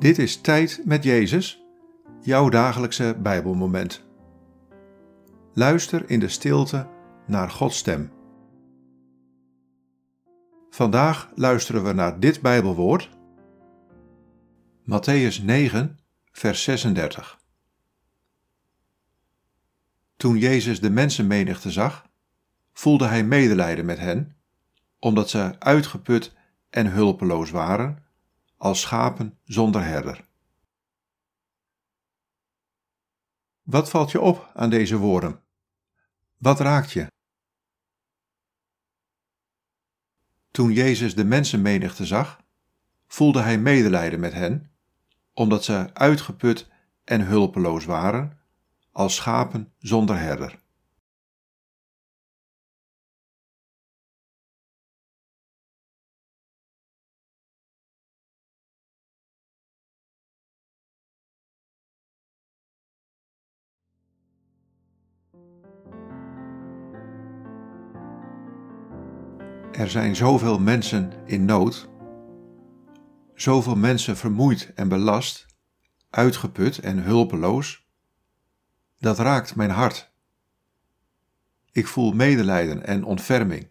Dit is Tijd met Jezus, jouw dagelijkse Bijbelmoment. Luister in de stilte naar Gods stem. Vandaag luisteren we naar dit Bijbelwoord, Matthäus 9, vers 36. Toen Jezus de mensenmenigte zag, voelde hij medelijden met hen, omdat ze uitgeput en hulpeloos waren als schapen zonder herder. Wat valt je op aan deze woorden? Wat raakt je? Toen Jezus de mensenmenigte zag, voelde hij medelijden met hen, omdat ze uitgeput en hulpeloos waren, als schapen zonder herder. Er zijn zoveel mensen in nood, zoveel mensen vermoeid en belast, uitgeput en hulpeloos. Dat raakt mijn hart. Ik voel medelijden en ontferming.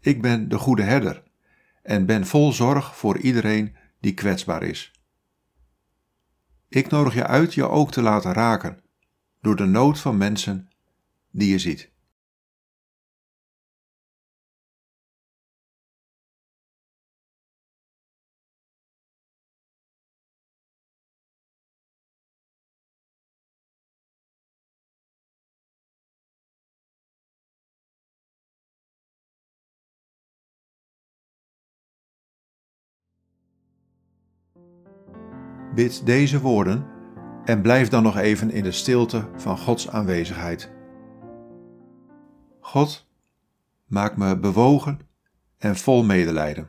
Ik ben de goede herder en ben vol zorg voor iedereen die kwetsbaar is. Ik nodig je uit je ook te laten raken door de nood van mensen die je ziet. Bid deze woorden en blijf dan nog even in de stilte van Gods aanwezigheid. God, maak me bewogen en vol medelijden.